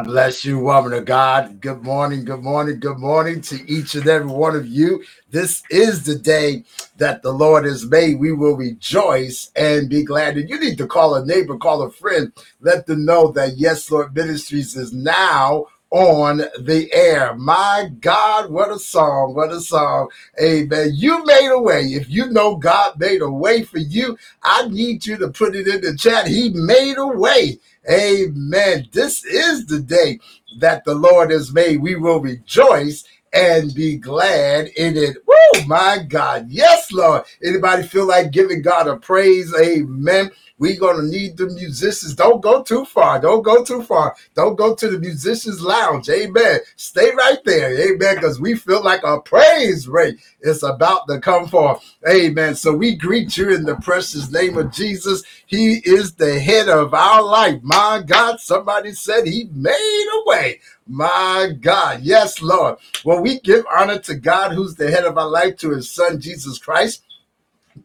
God bless you, woman of God. Good morning, good morning, good morning to each and every one of you. This is the day that the Lord has made. We will rejoice and be glad. And you need to call a neighbor, call a friend, let them know that Yes, Lord Ministries is now on the air. My God, what a song, what a song. Amen. You made a way. If you know God made a way for you, I need you to put it in the chat. He made a way. Amen. This is the day that the Lord has made. We will rejoice and be glad in it. Woo, my God. Yes, Lord. Anybody feel like giving God a praise? Amen. We're to need the musicians. Don't go too far. Don't go too far. Don't go to the musicians' lounge. Amen. Stay right there. Amen. Because we feel like a praise break is about to come forth. Amen. So we greet you in the precious name of Jesus. He is the head of our life. My God, somebody said he made a way. My God. Yes, Lord. Well, we give honor to God, who's the head of our life, to his son, Jesus Christ.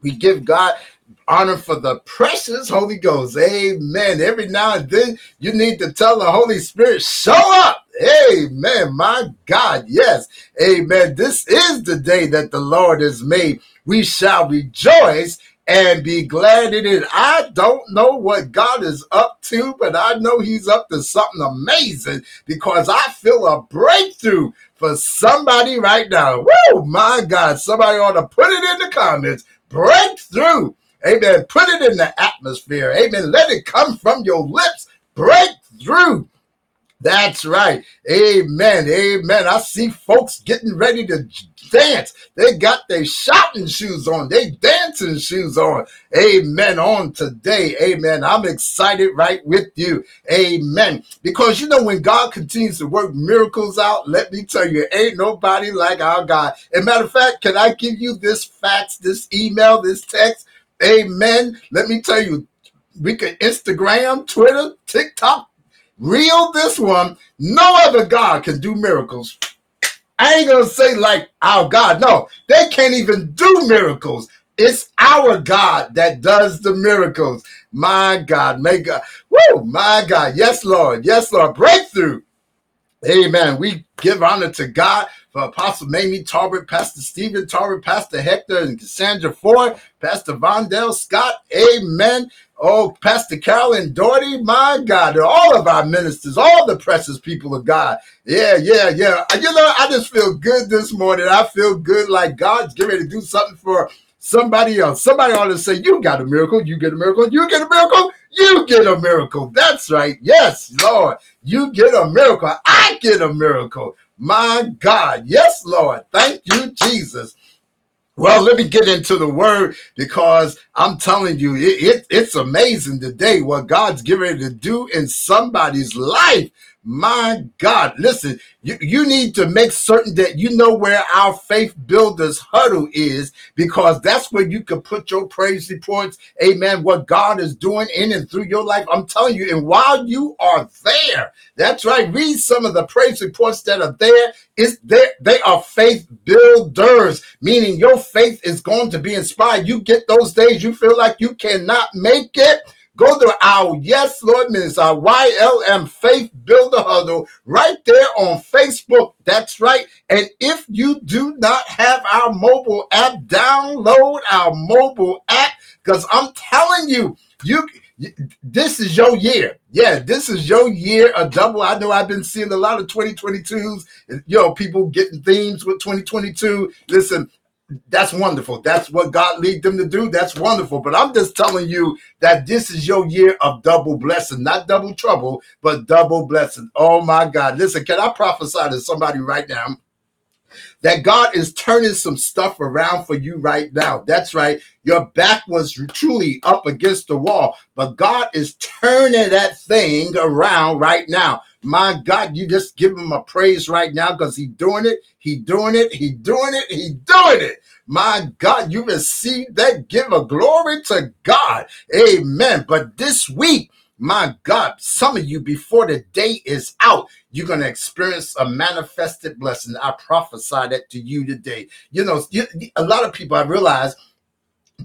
We give God honor for the precious Holy Ghost. Amen. Every now and then you need to tell the Holy Spirit, show up. Amen. My God. Yes. Amen. This is the day that the Lord has made. We shall rejoice and be glad in it. I don't know what God is up to, but I know He's up to something amazing because I feel a breakthrough for somebody right now. Woo, my God. Somebody ought to put it in the comments. Breakthrough. Amen. Put it in the atmosphere. Amen. Let it come from your lips. Break through. That's right. Amen. Amen. I see folks getting ready to dance. They got their shouting shoes on, they dancing shoes on. Amen. On today. Amen. I'm excited right with you. Amen. Because you know, when God continues to work miracles out, let me tell you, ain't nobody like our God. And matter of fact, can I give you this fax, this email, this text? Amen. Let me tell you, we can Instagram, Twitter, TikTok, reel this one. No other God can do miracles. I ain't gonna say like our God. No, they can't even do miracles. It's our God that does the miracles. My God, may God, woo, my God. Yes, Lord. Yes, Lord. Breakthrough. Amen. We give honor to God for Apostle Mamie Tarbert, Pastor Stephen Tarbert, Pastor Hector and Cassandra Ford, Pastor Vondell Scott. Amen. Oh, Pastor Carolyn Doherty, my God, all of our ministers, all the precious people of God. Yeah, yeah, yeah. Uh, you know, I just feel good this morning. I feel good like God's getting ready to do something for somebody else. Somebody ought to say, You got a miracle, you get a miracle, you get a miracle, you get a miracle. That's right. Yes, Lord. You get a miracle. I get a miracle. My God. Yes, Lord. Thank you, Jesus. Well, let me get into the word because I'm telling you, it, it, it's amazing today what God's getting to do in somebody's life. My God, listen, you, you need to make certain that you know where our faith builders huddle is because that's where you can put your praise reports. Amen. What God is doing in and through your life. I'm telling you, and while you are there, that's right. Read some of the praise reports that are there. Is there they are faith builders, meaning your faith is going to be inspired. You get those days you feel like you cannot make it. Go to our Yes Lord Ministry, our YLM Faith Builder Huddle right there on Facebook. That's right. And if you do not have our mobile app, download our mobile app because I'm telling you, you this is your year. Yeah, this is your year a double. I know I've been seeing a lot of 2022s, you know, people getting themes with 2022. Listen, that's wonderful. That's what God lead them to do. That's wonderful. But I'm just telling you that this is your year of double blessing, not double trouble, but double blessing. Oh my God. Listen, can I prophesy to somebody right now? that God is turning some stuff around for you right now. That's right. Your back was truly up against the wall, but God is turning that thing around right now. My God, you just give him a praise right now because he doing it, he doing it, he doing it, he doing it. My God, you receive that. Give a glory to God. Amen. But this week, my God, some of you, before the day is out, you're going to experience a manifested blessing. I prophesy that to you today. You know, you, a lot of people, I realize,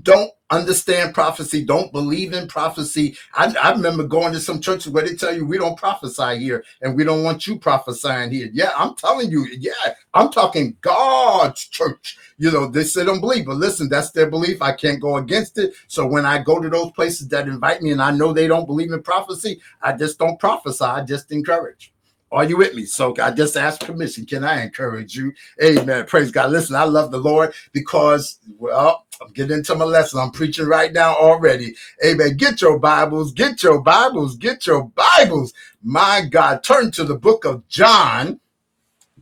don't understand prophecy, don't believe in prophecy. I, I, remember going to some churches where they tell you we don't prophesy here and we don't want you prophesying here. Yeah, I'm telling you, yeah, I'm talking God's church. You know, they say don't believe, but listen, that's their belief. I can't go against it. So when I go to those places that invite me and I know they don't believe in prophecy, I just don't prophesy, I just encourage. Are you with me? So I just ask permission. Can I encourage you? Amen. Praise God. Listen, I love the Lord because, well, I'm getting into my lesson. I'm preaching right now already. Amen. Get your Bibles, get your Bibles, get your Bibles. My God, turn to the book of John,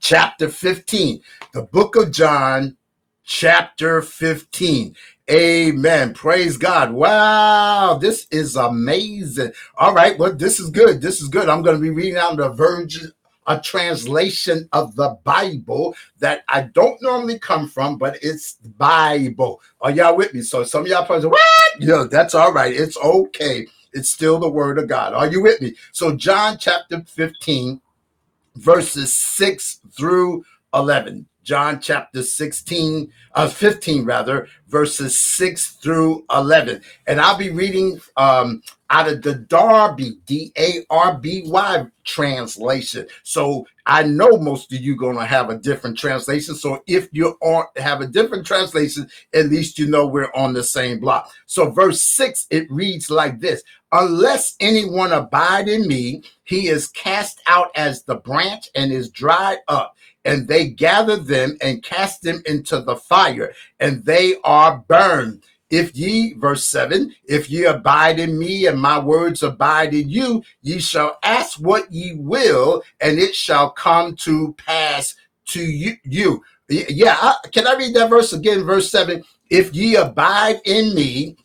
chapter 15. The book of John, chapter 15. Amen. Praise God. Wow, this is amazing. All right, well, this is good. This is good. I'm going to be reading out the Virgin a translation of the Bible that I don't normally come from, but it's Bible. Are y'all with me? So some of y'all probably say, what? Yeah, that's all right. It's okay. It's still the word of God. Are you with me? So John chapter 15, verses 6 through 11. John chapter 16, uh, 15 rather, verses 6 through 11. And I'll be reading um, out of the Darby, D A R B Y translation. So I know most of you going to have a different translation. So if you are, have a different translation, at least you know we're on the same block. So verse 6, it reads like this Unless anyone abide in me, he is cast out as the branch and is dried up and they gather them and cast them into the fire, and they are burned. If ye, verse 7, if ye abide in me and my words abide in you, ye shall ask what ye will, and it shall come to pass to you. you. Yeah, can I read that verse again? Verse 7 If ye abide in me,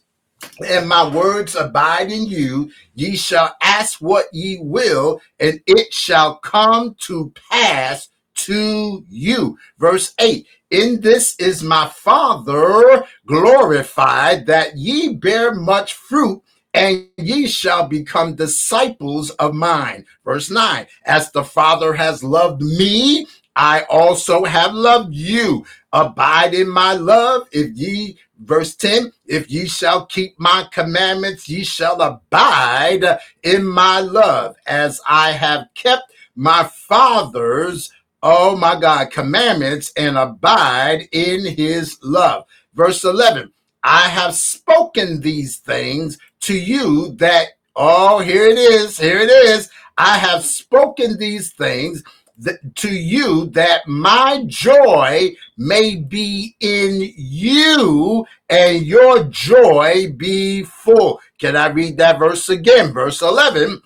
and my words abide in you, ye shall ask what ye will, and it shall come to pass to you. Verse 8 In this is my Father glorified, that ye bear much fruit, and ye shall become disciples of mine. Verse 9 As the Father has loved me, I also have loved you. Abide in my love. If ye, verse 10, if ye shall keep my commandments, ye shall abide in my love, as I have kept my Father's oh my God, commandments and abide in his love. Verse 11, I have spoken these things to you that, oh, here it is, here it is. I have spoken these things to you that my joy may be in you and your joy be full. Can I read that verse again? Verse 11.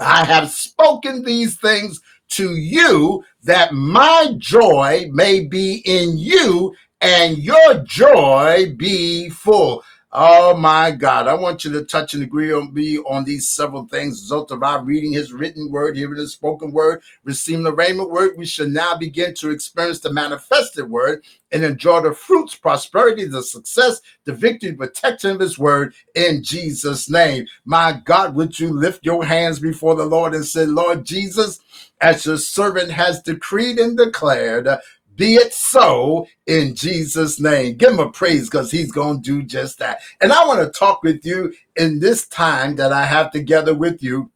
I have spoken these things to you that my joy may be in you and your joy be full. Oh my God. I want you to touch and agree on me on these several things. Result of our reading his written word, hearing his spoken word, receiving the rhema word. We shall now begin to experience the manifested word and enjoy the fruits, prosperity, the success, the victory, protection of his word in Jesus' name. My God, would you lift your hands before the Lord and say, Lord Jesus, as your servant has decreed and declared, be it so in Jesus' name. Give him a praise because he's going to do just that. And I want to talk with you in this time that I have together with you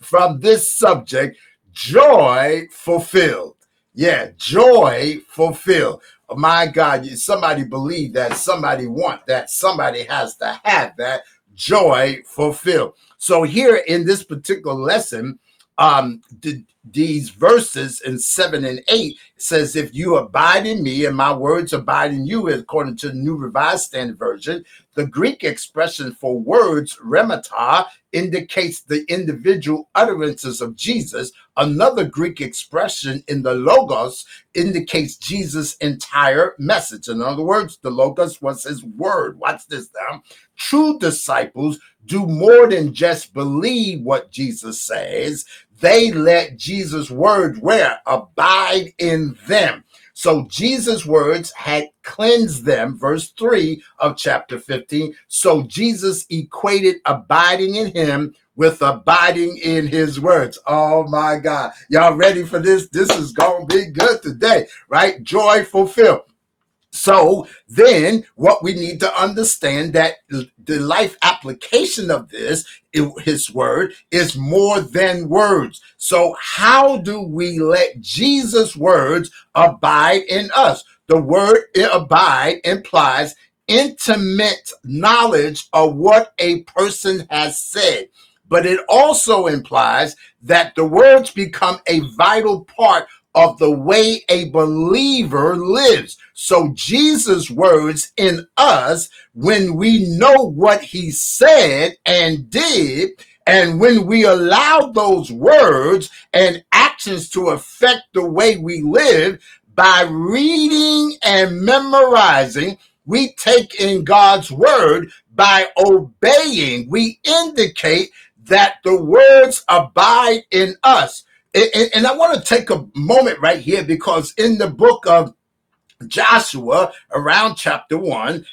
from this subject joy fulfilled. Yeah, joy fulfilled. my God, somebody believe that, somebody want that, somebody has to have that joy fulfilled. So here in this particular lesson, um, the, these verses in 7 and 8 says, If you abide in me and my words abide in you, according to the New Revised Standard Version, the Greek expression for words, rhemata, indicates the individual utterances of Jesus. Another Greek expression in the Logos indicates Jesus' entire message. In other words, the Logos was his word. Watch this now. True disciples do more than just believe what Jesus says, they let Jesus' word where? Abide in them. So Jesus' words had cleansed them, verse 3 of chapter 15. So Jesus equated abiding in him with abiding in his words. Oh my God. Y'all ready for this? This is going to be good today, right? Joy fulfilled. So then what we need to understand that the life application of this, his word, is more than words. So how do we let Jesus' words abide in us? The word abide implies intimate knowledge of what a person has said. But it also implies that the words become a vital part of the way a believer lives. So Jesus' words in us, when we know what he said and did, and when we allow those words and actions to affect the way we live by reading and memorizing, we take in God's word by obeying. We indicate that the words abide in us. And, and, I want to take a moment right here because in the book of Joshua, around chapter one,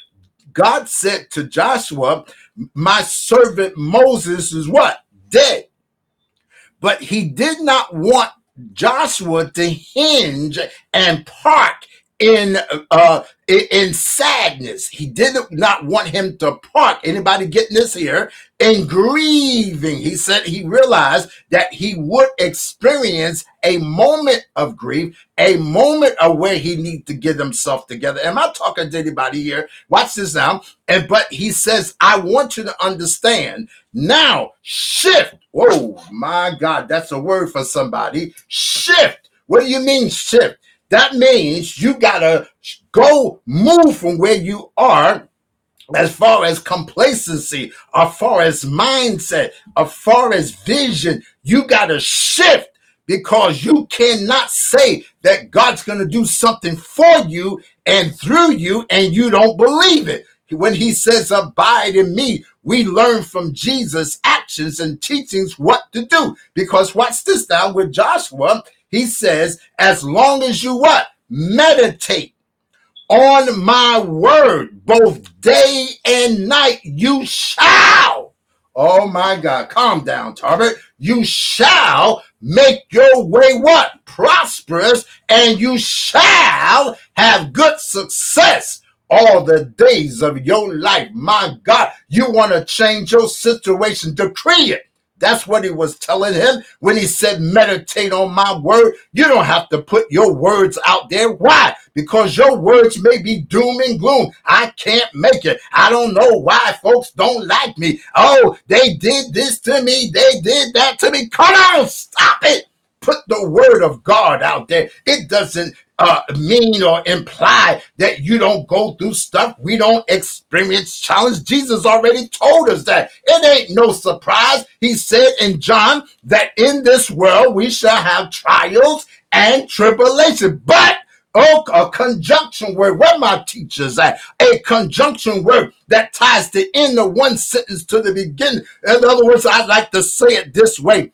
God said to Joshua, My servant Moses is what? Dead. But he did not want Joshua to hinge and park in uh in sadness. He did not want him to part. Anybody getting this here? In grieving. He said he realized that he would experience a moment of grief a moment of where he need to get himself together. Am i talking to anybody here? Watch this now. And but he says i want you to understand. Now shift. Oh my god. That's a word for somebody. Shift. What do you mean shift that means you gotta go move from where you are as far as complacency, as far as mindset, as far as vision, you got to shift because you cannot say that God's going to do something for you and through you and you don't believe it. When he says, Abide in me, we learn from Jesus' actions and teachings what to do. Because watch this now with Joshua, he says, as long as you what? Meditate on my word, both day and night, you shall. Oh my God, calm down, Tarbert. You shall make your way what? Prosperous, and you shall have good success all the days of your life. My God, you want to change your situation, decree it. That's what he was telling him when he said, meditate on my word. You don't have to put your words out there. Why? Because your words may be doom and gloom. I can't make it. I don't know why folks don't like me. Oh, they did this to me. They did that to me. Come on, stop it put the word of God out there. It doesn't uh, mean or imply that you don't go through stuff. We don't experience challenge. Jesus already told us that. It ain't no surprise. He said in John that in this world we shall have trials and tribulation. But Oh, a conjunction word. Where my teachers at? A conjunction word that ties the end of one sentence to the beginning. In other words, I'd like to say it this way.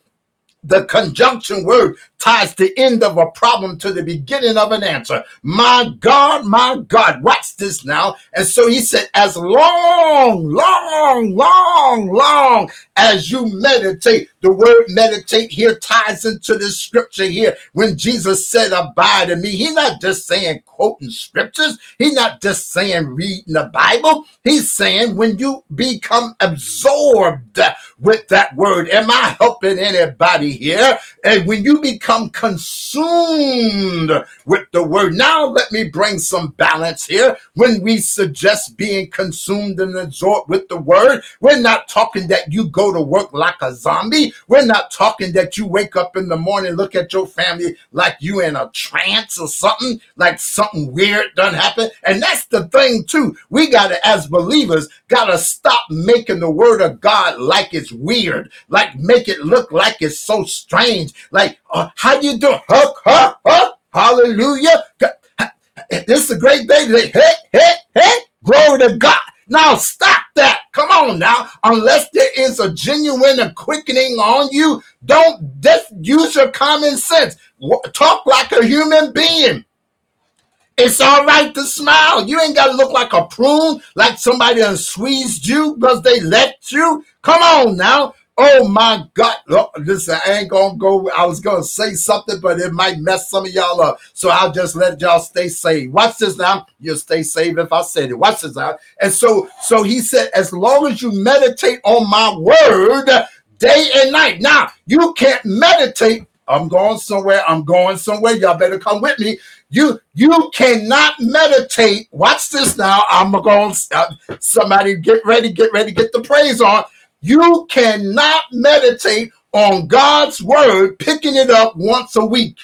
The conjunction word ties the end of a problem to the beginning of an answer. My God, my God, watch this now. And so he said, as long, long, long, long as you meditate, the word meditate here ties into the scripture here. When Jesus said, abide in me, he's not just saying quoting scriptures. He's not just saying reading the Bible. He's saying when you become absorbed with that word, am I helping anybody here? And when you become become consumed with the word. Now, let me bring some balance here. When we suggest being consumed and absorbed with the word, we're not talking that you go to work like a zombie. We're not talking that you wake up in the morning, look at your family like you in a trance or something, like something weird done happen. And that's the thing, too. We got to, as believers, got to stop making the word of God like it's weird, like make it look like it's so strange, like uh, how you doing? Huh, huh, huh? Hallelujah. This is a great day today. Hey, hey, hey. Glory to God. Now stop that. Come on now. Unless there is a genuine quickening on you, don't just use your common sense. Talk like a human being. It's all right to smile. You ain't got to look like a prune, like somebody done squeezed you because they let you. Come on now. Oh my God. Oh, listen, I ain't gonna go. I was gonna say something, but it might mess some of y'all up. So I'll just let y'all stay safe. Watch this now. You'll stay safe if I said it. Watch this now. And so, so he said, as long as you meditate on my word day and night. Now, you can't meditate. I'm going somewhere. I'm going somewhere. Y'all better come with me. You you cannot meditate. Watch this now. I'm going. Uh, somebody get ready. Get ready. Get the praise on you cannot meditate on God's word, picking it up once a week.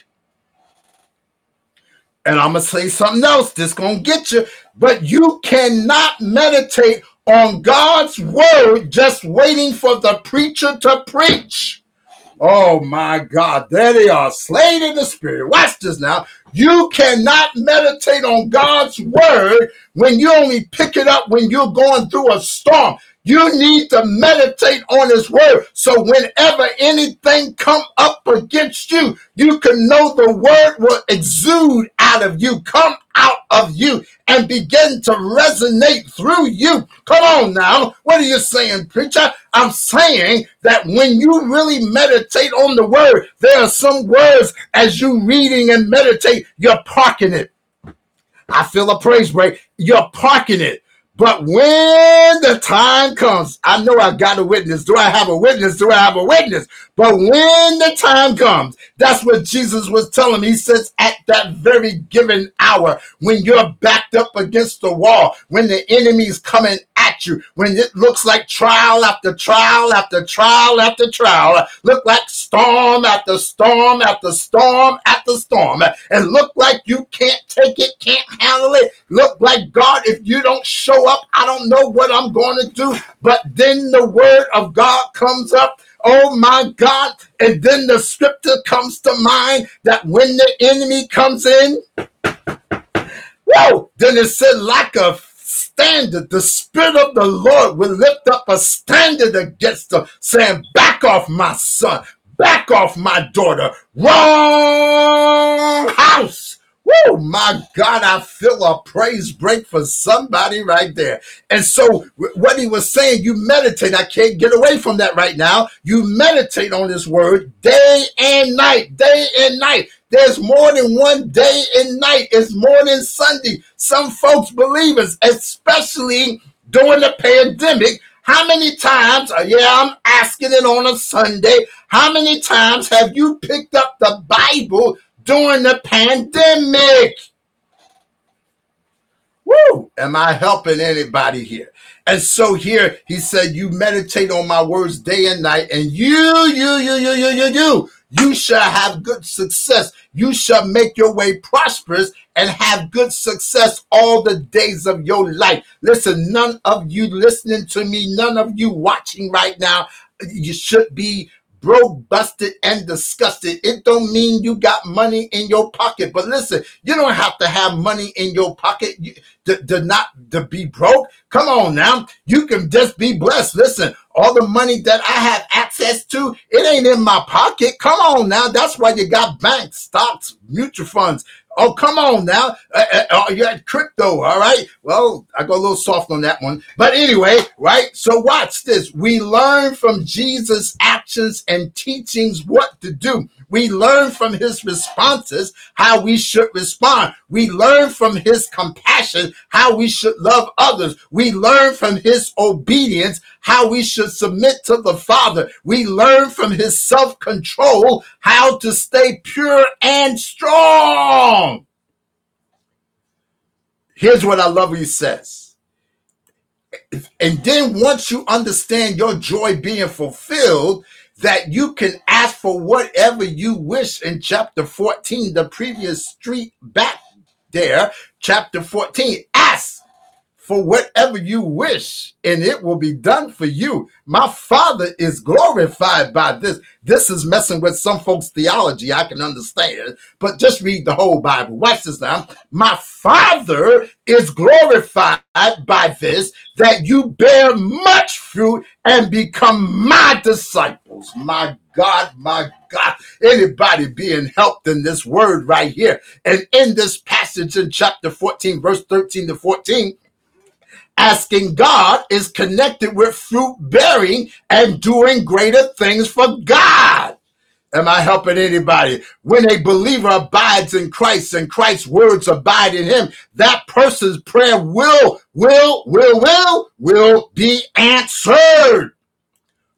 And I'm going to say something else. This going to get you. But you cannot meditate on God's word just waiting for the preacher to preach. Oh my God, there they are, slain in the spirit. Watch this now. You cannot meditate on God's word when you only pick it up when you're going through a storm. You need to meditate on his word. So whenever anything come up against you, you can know the word will exude out of you, come out of you and begin to resonate through you. Come on now. What are you saying, preacher? I'm saying that when you really meditate on the word, there are some words as you reading and meditate, you're parking it. I feel a praise break. You're parking it. But when the time comes, I know I got a witness. Do I have a witness? Do I have a witness? But when the time comes, that's what Jesus was telling me. He says, at that very given hour, when you're backed up against the wall, when the enemy's coming at you, when it looks like trial after trial after trial after trial, look like storm after storm after storm after storm, and look like you can't take it, can't handle it. Look like God, if you don't up, I don't know what I'm going to do. But then the word of God comes up Oh my God. And then the scripture comes to mind that when the enemy comes in, whoa, then it said, like a standard, the Spirit of the Lord will lift up a standard against them, saying, Back off, my son, back off, my daughter, wrong house. Woo, my God, I feel a praise break for somebody right there. And so, what he was saying, you meditate. I can't get away from that right now. You meditate on this word day and night, day and night. There's more than one day and night. It's more than Sunday. Some folks, believers, especially during the pandemic, how many times, uh, yeah, I'm asking it on a Sunday, how many times have you picked up the Bible during the pandemic. Woo! Am I helping anybody here? And so here he said, You meditate on my words day and night, and you, you, you, you, you, you, you, you shall have good success. You shall make your way prosperous and have good success all the days of your life. Listen, none of you listening to me, none of you watching right now, you should be broke, busted, and disgusted. It don't mean you got money in your pocket. But listen, you don't have to have money in your pocket to, to not to be broke. Come on now. You can just be blessed. Listen, all the money that I have access to, it ain't in my pocket. Come on now. That's why you got banks, stocks, mutual funds, Oh, come on now. Uh, uh, uh, you had crypto, all right? Well, I go a little soft on that one. But anyway, right? So watch this. We learn from Jesus' actions and teachings what to do. We learn from his responses how we should respond. We learn from his compassion how we should love others. We learn from his obedience how we should submit to the Father. We learn from his self control how to stay pure and strong. Here's what I love he says. And then once you understand your joy being fulfilled, that you can ask for whatever you wish in chapter 14, the previous street back there, chapter 14. For whatever you wish, and it will be done for you. My Father is glorified by this. This is messing with some folks' theology. I can understand, but just read the whole Bible. Watch this now. My Father is glorified by this, that you bear much fruit and become my disciples. My God, my God. Anybody being helped in this word right here. And in this passage in chapter 14, verse 13 to 14, asking God is connected with fruit bearing and doing greater things for God. Am I helping anybody? When a believer abides in Christ and Christ's words abide in him, that person's prayer will, will, will, will, will be answered.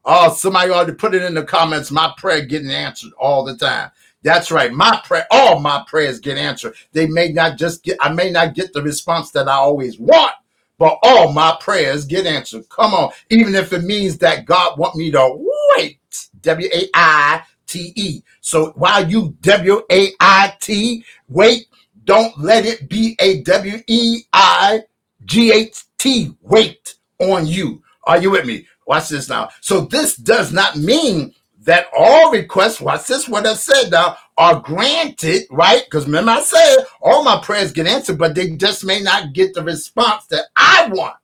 Oh, somebody ought to put it in the comments. My prayer getting answered all the time. That's right. My prayer, all my prayers get answered. They may not just get, I may not get the response that I always want, but all my prayers get answered. Come on. Even if it means that God want me to wait. W A I T E. So while you W A I T wait, don't let it be a W E I G H T wait on you. Are you with me? Watch this now. So this does not mean that all requests, watch this, what I said now, are granted, right? Because remember I said all my prayers get answered, but they just may not get the response that I want.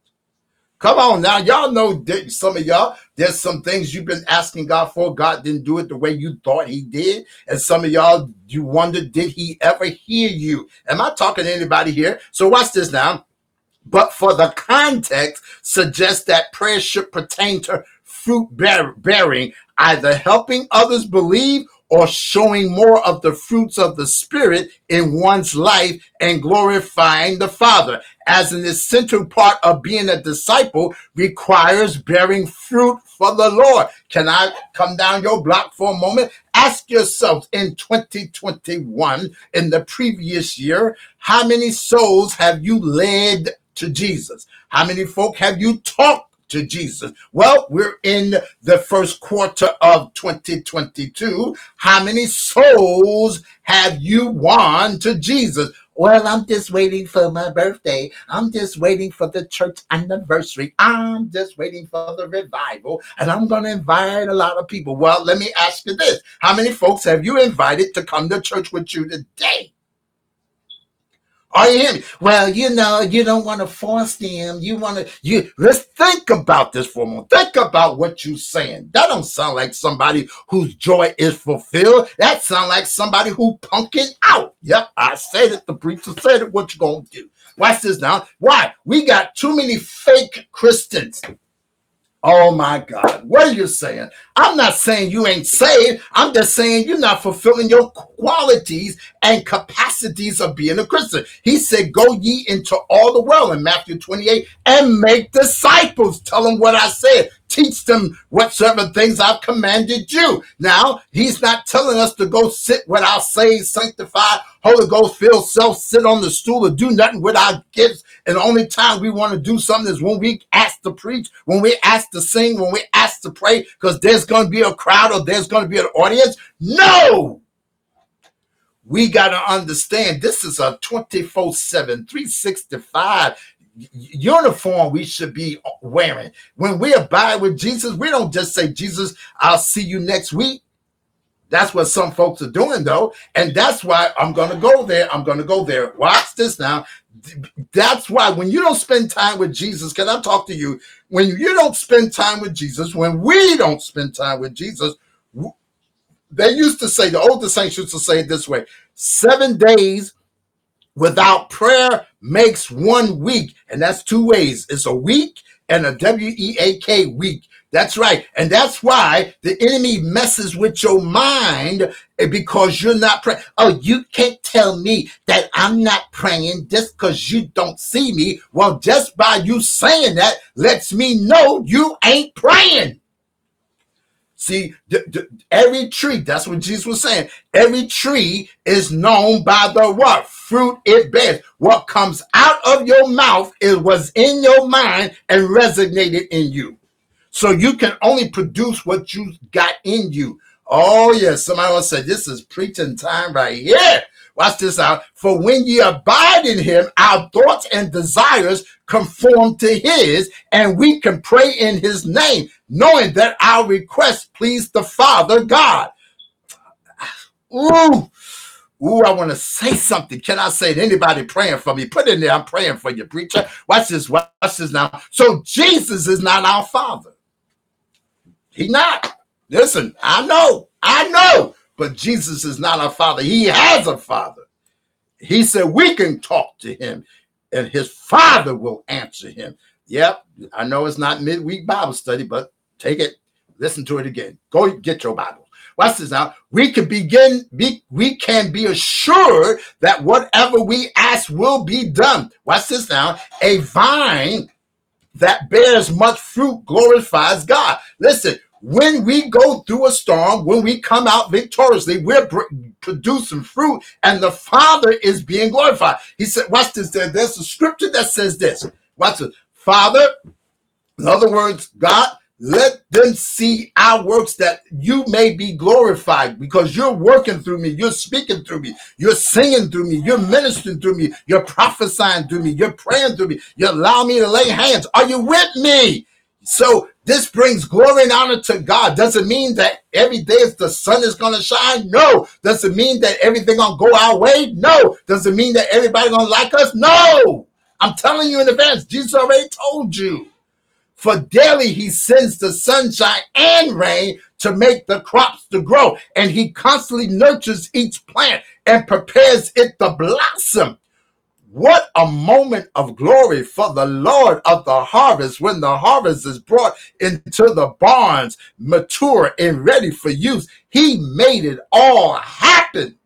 Come on now, y'all know that some of y'all, there's some things you've been asking God for. God didn't do it the way you thought He did. And some of y'all, you wonder, did He ever hear you? Am I talking to anybody here? So watch this now. But for the context suggests that prayer should pertain to fruit bearing, either helping others believe or showing more of the fruits of the Spirit in one's life and glorifying the Father. As an essential part of being a disciple requires bearing fruit for the Lord. Can I come down your block for a moment? Ask yourself in 2021, in the previous year, how many souls have you led to Jesus? How many folk have you talked to Jesus? Well, we're in the first quarter of 2022. How many souls have you won to Jesus? Well, I'm just waiting for my birthday. I'm just waiting for the church anniversary. I'm just waiting for the revival. And I'm going to invite a lot of people. Well, let me ask you this How many folks have you invited to come to church with you today? Are you hearing me? Well, you know, you don't want to force them. You want to, you let's think about this for a moment. Think about what you're saying. That don't sound like somebody whose joy is fulfilled. That sound like somebody who punking out. Yep, I said it. The preacher said it. What you gonna do? Watch this now. Why? We got too many fake Christians. Oh my God. What are you saying? I'm not saying you ain't saved. I'm just saying you're not fulfilling your qualities and capacities of being a Christian. He said, Go ye into all the world in Matthew 28 and make disciples. Tell them what I said teach them whatsoever things I've commanded you. Now, he's not telling us to go sit with our saved, sanctified, Holy Ghost filled self, sit on the stool or do nothing with our gifts. And the only time we want to do something is when we ask to preach, when we ask to sing, when we ask to pray, because there's going to be a crowd or there's going to be an audience. No! We got to understand this is a 24 7, 365 uniform we should be uh, wearing. When we abide with Jesus, we don't just say, Jesus, I'll see you next week. That's what some folks are doing, though. And that's why I'm going to go there. I'm going to go there. Watch this now. That's why when you don't spend time with Jesus, can I talk to you? When you don't spend time with Jesus, when we don't spend time with Jesus, they used to say, the older saints used to say it this way seven days without prayer makes one week. And that's two ways it's a week and a W E A K week. That's right. And that's why the enemy messes with your mind eh, because you're not praying. Oh, you can't tell me that I'm not praying just because you don't see me. Well, just by you saying that lets me know you ain't praying. See, every tree, that's what Jesus was saying. Every tree is known by the what? Fruit it bears. What comes out of your mouth is was in your mind and resonated in you. So you can only produce what you got in you. Oh, yes. Somebody else said, This is preaching time right here. Watch this out. For when ye abide in him, our thoughts and desires conform to his, and we can pray in his name, knowing that our requests please the Father God. Ooh. Ooh, I want to say something. Can I say to anybody praying for me? Put in there, I'm praying for you, preacher. Watch this, watch this now. So Jesus is not our father. He not. Listen, I know, I know. But Jesus is not our father. He has a father. He said we can talk to him and his father will answer him. Yep, I know it's not midweek Bible study, but take it, listen to it again. Go get your Bible. Watch this now. We can begin, be, we can be assured that whatever we ask will be done. Watch this now. A vine that bears much fruit glorifies God. Listen, when we go through a storm, when we come out victoriously, we're producing fruit and the Father is being glorified. He said, watch this. There's a scripture that says this. Watch this. Father, in other words, God, let them see our works that you may be glorified because you're working through me, you're speaking through me, you're singing through me, you're ministering through me, you're prophesying through me, you're praying through me, you allow me to lay hands. Are you with me? So this brings glory and honor to God. Doesn't mean that every day the sun is gonna shine. No. Doesn't mean that everything gonna go our way. No. Doesn't mean that everybody gonna like us. No. I'm telling you in advance. Jesus already told you. For daily he sends the sunshine and rain to make the crops to grow. And he constantly nurtures each plant and prepares it to blossom. What a moment of glory for the Lord of the harvest when the harvest is brought into the barns, mature and ready for use. He made it all happen.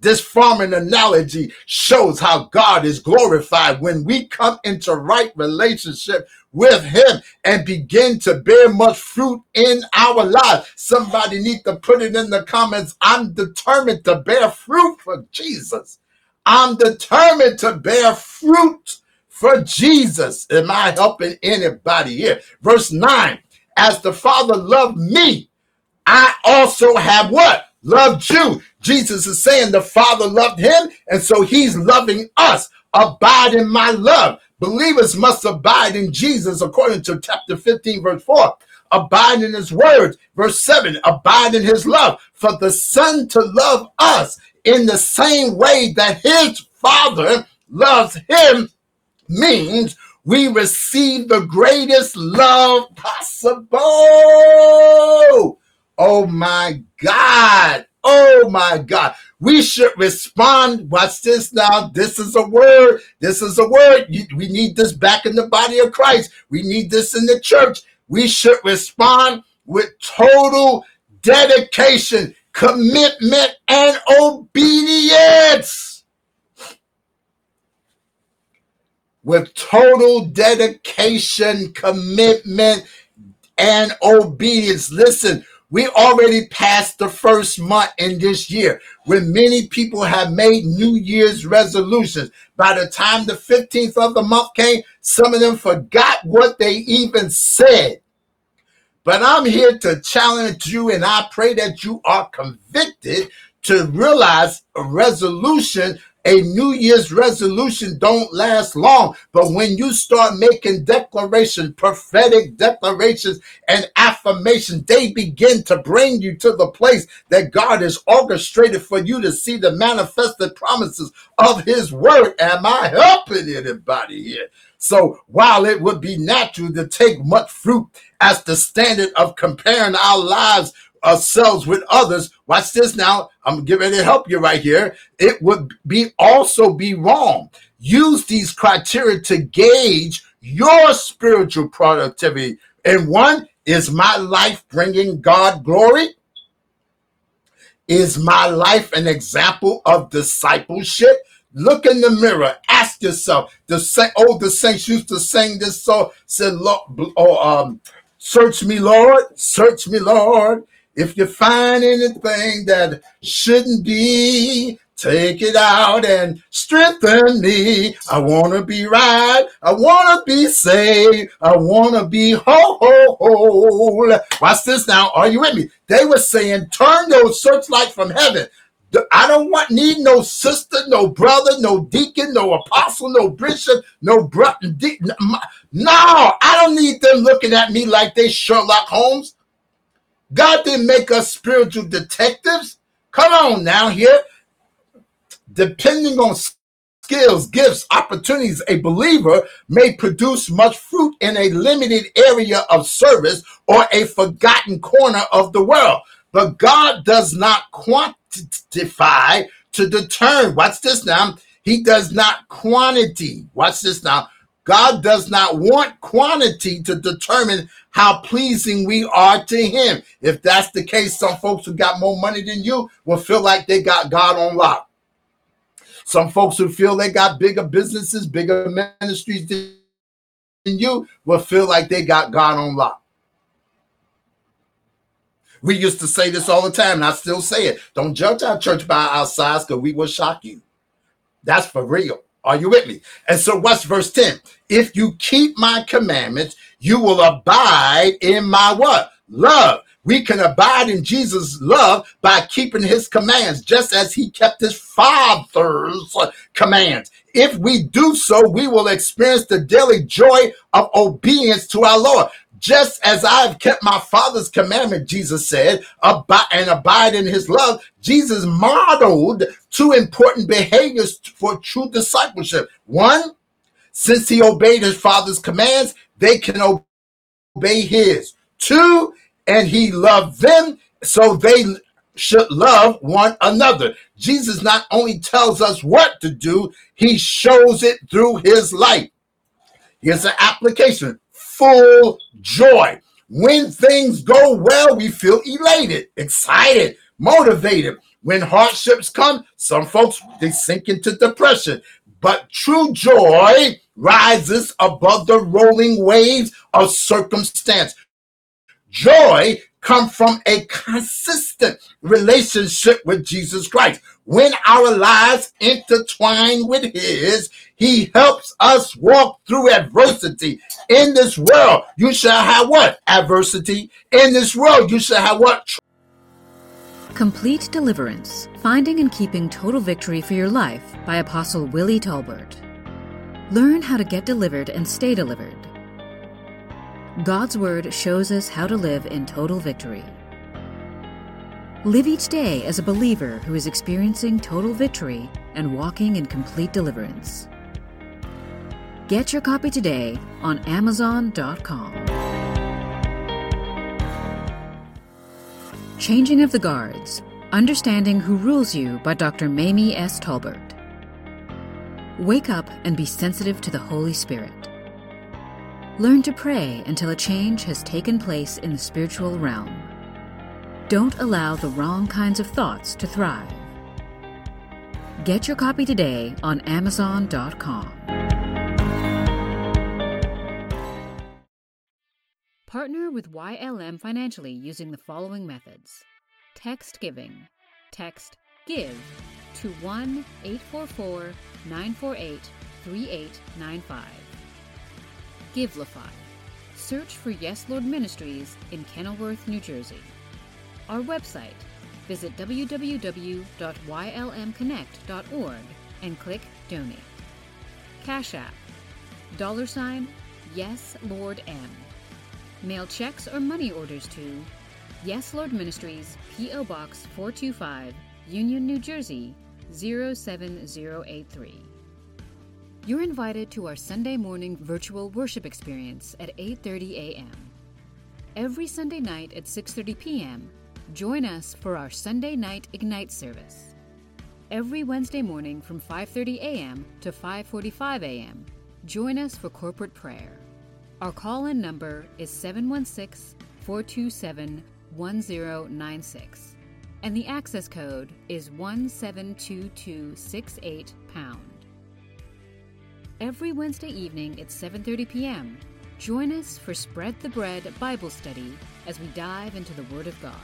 This farming analogy shows how God is glorified when we come into right relationship with him and begin to bear much fruit in our lives. Somebody need to put it in the comments. I'm determined to bear fruit for Jesus. I'm determined to bear fruit for Jesus. Am I helping anybody here? Verse 9, as the Father loved me, I also have what? Loved you. Jesus is saying the Father loved him, and so he's loving us. Abide in my love. Believers must abide in Jesus according to chapter 15, verse 4. Abide in his words. Verse 7 Abide in his love. For the Son to love us in the same way that his Father loves him means we receive the greatest love possible. Oh my God. Oh my God. We should respond. Watch this now. This is a word. This is a word. We need this back in the body of Christ. We need this in the church. We should respond with total dedication, commitment, and obedience. With total dedication, commitment, and obedience. Listen, we already passed the first month in this year when many people have made New Year's resolutions. By the time the 15th of the month came, some of them forgot what they even said. But I'm here to challenge you, and I pray that you are convicted to realize a resolution a New Year's resolution don't last long, but when you start making declarations, prophetic declarations and affirmations, they begin to bring you to the place that God has orchestrated for you to see the manifested promises of his word. Am I helping anybody here? So while it would be natural to take much fruit as the standard of comparing our lives ourselves with others, watch this now. I'm ready to help you right here. It would be also be wrong. Use these criteria to gauge your spiritual productivity. And one is my life bringing God glory? Is my life an example of discipleship? Look in the mirror. Ask yourself. The sa- oh, the saints used to sing this song. Said, "Lord, oh, um, search me, Lord, search me, Lord, if you find anything that shouldn't be, take it out and strengthen me. I want to be right. I want to be saved. I want to be whole. Watch this now. Are you with me? They were saying, turn those searchlight from heaven. I don't want need no sister, no brother, no deacon, no apostle, no bishop, no brother. No, I don't need them looking at me like they Sherlock Holmes. God didn't make us spiritual detectives. Come on now here. Depending on skills, gifts, opportunities, a believer may produce much fruit in a limited area of service or a forgotten corner of the world. But God does not quantify to determine. Watch this now. He does not quantity. Watch this now. God does not want quantity to determine how pleasing we are to Him. If that's the case, some folks who got more money than you will feel like they got God on lock. Some folks who feel they got bigger businesses, bigger ministries than you will feel like they got God on lock. We used to say this all the time, and I still say it. Don't judge our church by our size, because we will shock you. That's for real. Are you with me? And so, what's verse 10? If you keep my commandments, you will abide in my what? Love. We can abide in Jesus' love by keeping his commands, just as he kept his father's commands. If we do so, we will experience the daily joy of obedience to our Lord. Just as I've kept my father's commandment, Jesus said, abide and abide in his love, Jesus modeled two important behaviors for true discipleship. One, since he obeyed his father's commands, they can obey his. Two, and he loved them, so they should love one another. Jesus not only tells us what to do, he shows it through his life. Here's an application full joy. When things go well, we feel elated, excited, motivated. When hardships come, some folks they sink into depression. But true joy rises above the rolling waves of circumstance. Joy come from a consistent relationship with Jesus Christ. When our lives intertwine with His, He helps us walk through adversity. In this world, you shall have what? Adversity. In this world, you shall have what? Complete Deliverance Finding and Keeping Total Victory for Your Life by Apostle Willie Talbert. Learn how to get delivered and stay delivered. God's Word shows us how to live in total victory. Live each day as a believer who is experiencing total victory and walking in complete deliverance. Get your copy today on Amazon.com. Changing of the Guards Understanding Who Rules You by Dr. Mamie S. Talbert. Wake up and be sensitive to the Holy Spirit. Learn to pray until a change has taken place in the spiritual realm. Don't allow the wrong kinds of thoughts to thrive. Get your copy today on Amazon.com. Partner with YLM financially using the following methods Text Giving. Text GIVE to 1 844 948 3895. Givelify. Search for Yes Lord Ministries in Kenilworth, New Jersey. Our website. Visit www.ylmconnect.org and click Donate. Cash App. Dollar sign Yes Lord M. Mail checks or money orders to Yes Lord Ministries, P.O. Box 425, Union, New Jersey 07083. You're invited to our Sunday morning virtual worship experience at 8:30 a.m. Every Sunday night at 6:30 p.m., join us for our Sunday night Ignite service. Every Wednesday morning from 5:30 a.m. to 5:45 a.m., join us for corporate prayer. Our call-in number is 716-427-1096 and the access code is 172268 pound every Wednesday evening at 7:30 p.m. Join us for Spread the Bread Bible Study as we dive into the Word of God.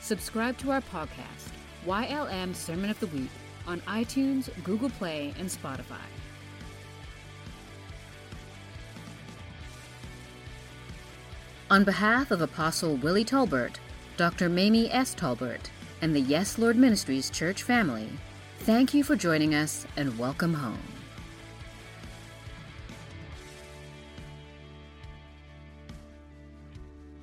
Subscribe to our podcast, YLM Sermon of the Week, on iTunes, Google Play, and Spotify. On behalf of Apostle Willie Tolbert, Dr. Mamie S. Tolbert, and the Yes Lord Ministries church family, thank you for joining us and welcome home.